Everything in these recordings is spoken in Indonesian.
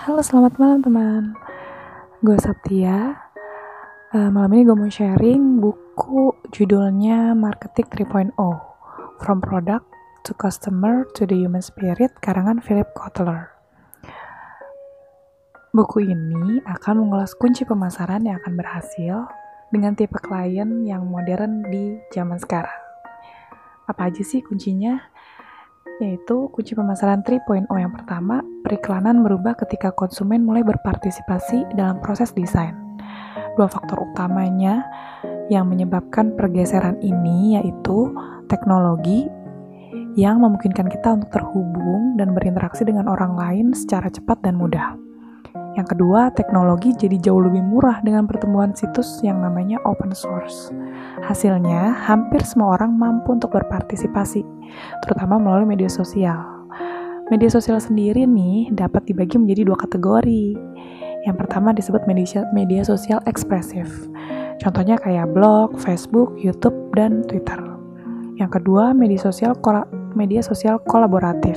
Halo, selamat malam teman. Gue Saptia. Uh, malam ini gue mau sharing buku judulnya Marketing 3.0 From Product to Customer to the Human Spirit karangan Philip Kotler. Buku ini akan mengulas kunci pemasaran yang akan berhasil dengan tipe klien yang modern di zaman sekarang. Apa aja sih kuncinya? Yaitu kunci pemasaran 3.0 yang pertama, periklanan berubah ketika konsumen mulai berpartisipasi dalam proses desain. Dua faktor utamanya yang menyebabkan pergeseran ini yaitu teknologi yang memungkinkan kita untuk terhubung dan berinteraksi dengan orang lain secara cepat dan mudah. Yang kedua, teknologi jadi jauh lebih murah dengan pertemuan situs yang namanya open source. Hasilnya, hampir semua orang mampu untuk berpartisipasi, terutama melalui media sosial. Media sosial sendiri nih dapat dibagi menjadi dua kategori. Yang pertama disebut media, media sosial ekspresif. Contohnya kayak blog, Facebook, YouTube, dan Twitter. Yang kedua, media sosial media sosial kolaboratif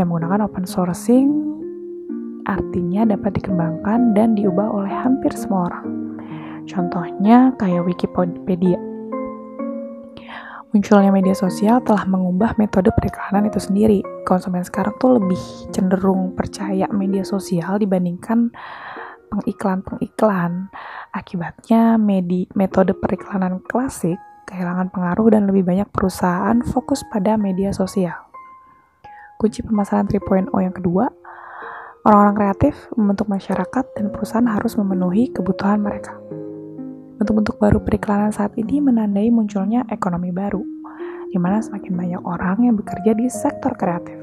yang menggunakan open sourcing artinya dapat dikembangkan dan diubah oleh hampir semua orang. Contohnya kayak Wikipedia. Munculnya media sosial telah mengubah metode periklanan itu sendiri. Konsumen sekarang tuh lebih cenderung percaya media sosial dibandingkan pengiklan-pengiklan. Akibatnya medi metode periklanan klasik kehilangan pengaruh dan lebih banyak perusahaan fokus pada media sosial. Kunci pemasaran 3.0 yang kedua Orang-orang kreatif membentuk masyarakat dan perusahaan harus memenuhi kebutuhan mereka. Bentuk-bentuk baru periklanan saat ini menandai munculnya ekonomi baru, di mana semakin banyak orang yang bekerja di sektor kreatif.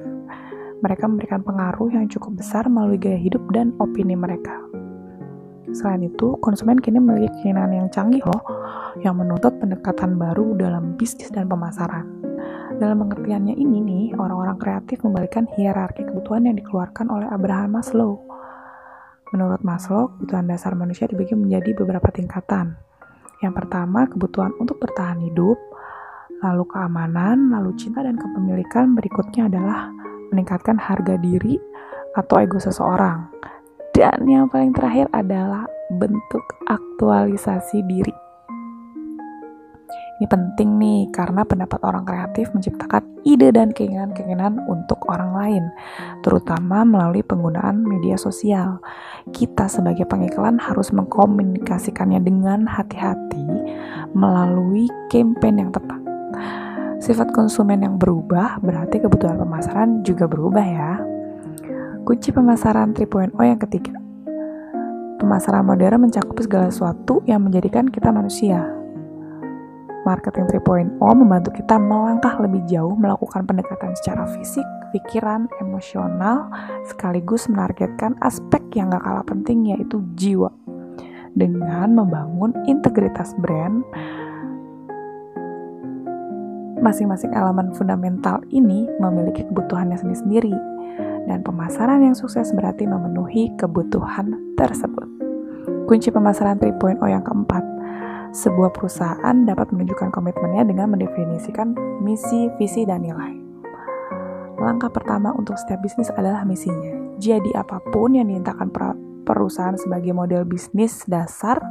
Mereka memberikan pengaruh yang cukup besar melalui gaya hidup dan opini mereka. Selain itu, konsumen kini memiliki keinginan yang canggih loh, yang menuntut pendekatan baru dalam bisnis dan pemasaran. Dalam pengertiannya ini nih, orang-orang kreatif membalikan hierarki kebutuhan yang dikeluarkan oleh Abraham Maslow. Menurut Maslow, kebutuhan dasar manusia dibagi menjadi beberapa tingkatan. Yang pertama, kebutuhan untuk bertahan hidup, lalu keamanan, lalu cinta dan kepemilikan. Berikutnya adalah meningkatkan harga diri atau ego seseorang. Dan yang paling terakhir adalah bentuk aktualisasi diri. Ini penting nih karena pendapat orang kreatif menciptakan ide dan keinginan-keinginan untuk orang lain, terutama melalui penggunaan media sosial. Kita sebagai pengiklan harus mengkomunikasikannya dengan hati-hati melalui campaign yang tepat. Sifat konsumen yang berubah berarti kebutuhan pemasaran juga berubah ya. Kunci pemasaran 3.0 yang ketiga. Pemasaran modern mencakup segala sesuatu yang menjadikan kita manusia Marketing 3.0 membantu kita melangkah lebih jauh melakukan pendekatan secara fisik, pikiran, emosional, sekaligus menargetkan aspek yang gak kalah penting yaitu jiwa. Dengan membangun integritas brand, masing-masing elemen fundamental ini memiliki kebutuhannya sendiri-sendiri dan pemasaran yang sukses berarti memenuhi kebutuhan tersebut. Kunci pemasaran 3.0 yang keempat, sebuah perusahaan dapat menunjukkan komitmennya dengan mendefinisikan misi, visi, dan nilai. Langkah pertama untuk setiap bisnis adalah misinya. Jadi apa pun yang diintakan perusahaan sebagai model bisnis dasar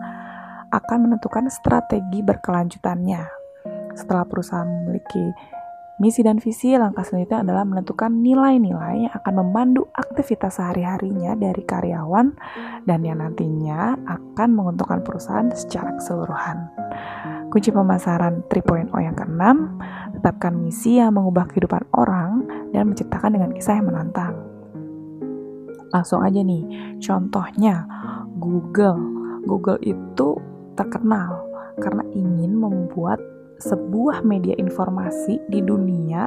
akan menentukan strategi berkelanjutannya. Setelah perusahaan memiliki Misi dan visi langkah selanjutnya adalah menentukan nilai-nilai yang akan memandu aktivitas sehari-harinya dari karyawan dan yang nantinya akan menguntungkan perusahaan secara keseluruhan. Kunci pemasaran 3.0 yang keenam, tetapkan misi yang mengubah kehidupan orang dan menciptakan dengan kisah yang menantang. Langsung aja nih, contohnya Google. Google itu terkenal karena ingin membuat sebuah media informasi di dunia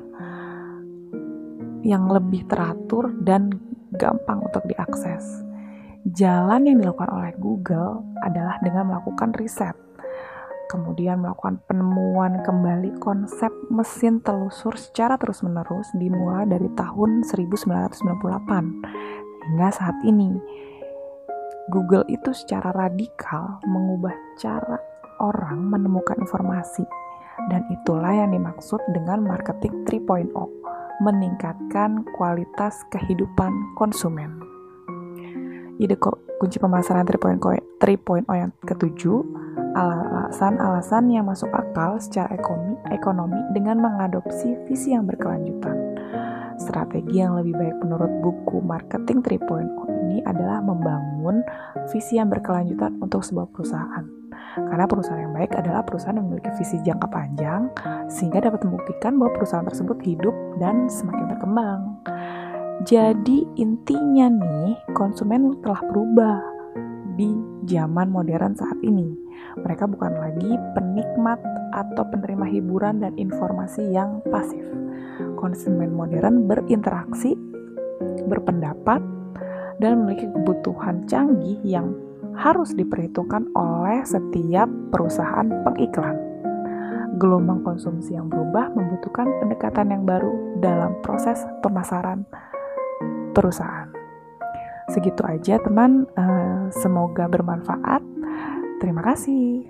yang lebih teratur dan gampang untuk diakses. Jalan yang dilakukan oleh Google adalah dengan melakukan riset, kemudian melakukan penemuan kembali konsep mesin telusur secara terus-menerus dimulai dari tahun 1998 hingga saat ini. Google itu secara radikal mengubah cara orang menemukan informasi dan itulah yang dimaksud dengan marketing 3.0, meningkatkan kualitas kehidupan konsumen. ide kunci pemasaran 3.0 yang ketujuh, alasan-alasan yang masuk akal secara ekonomi, ekonomi dengan mengadopsi visi yang berkelanjutan. Strategi yang lebih baik menurut buku Marketing 3.0 ini adalah membangun visi yang berkelanjutan untuk sebuah perusahaan. Karena perusahaan yang baik adalah perusahaan yang memiliki visi jangka panjang sehingga dapat membuktikan bahwa perusahaan tersebut hidup dan semakin berkembang. Jadi intinya nih, konsumen telah berubah di zaman modern saat ini. Mereka bukan lagi penikmat atau penerima hiburan dan informasi yang pasif. Konsumen modern berinteraksi, berpendapat, dan memiliki kebutuhan canggih yang harus diperhitungkan oleh setiap perusahaan pengiklan. Gelombang konsumsi yang berubah membutuhkan pendekatan yang baru dalam proses pemasaran perusahaan. Segitu aja teman, uh, semoga bermanfaat. Terima kasih.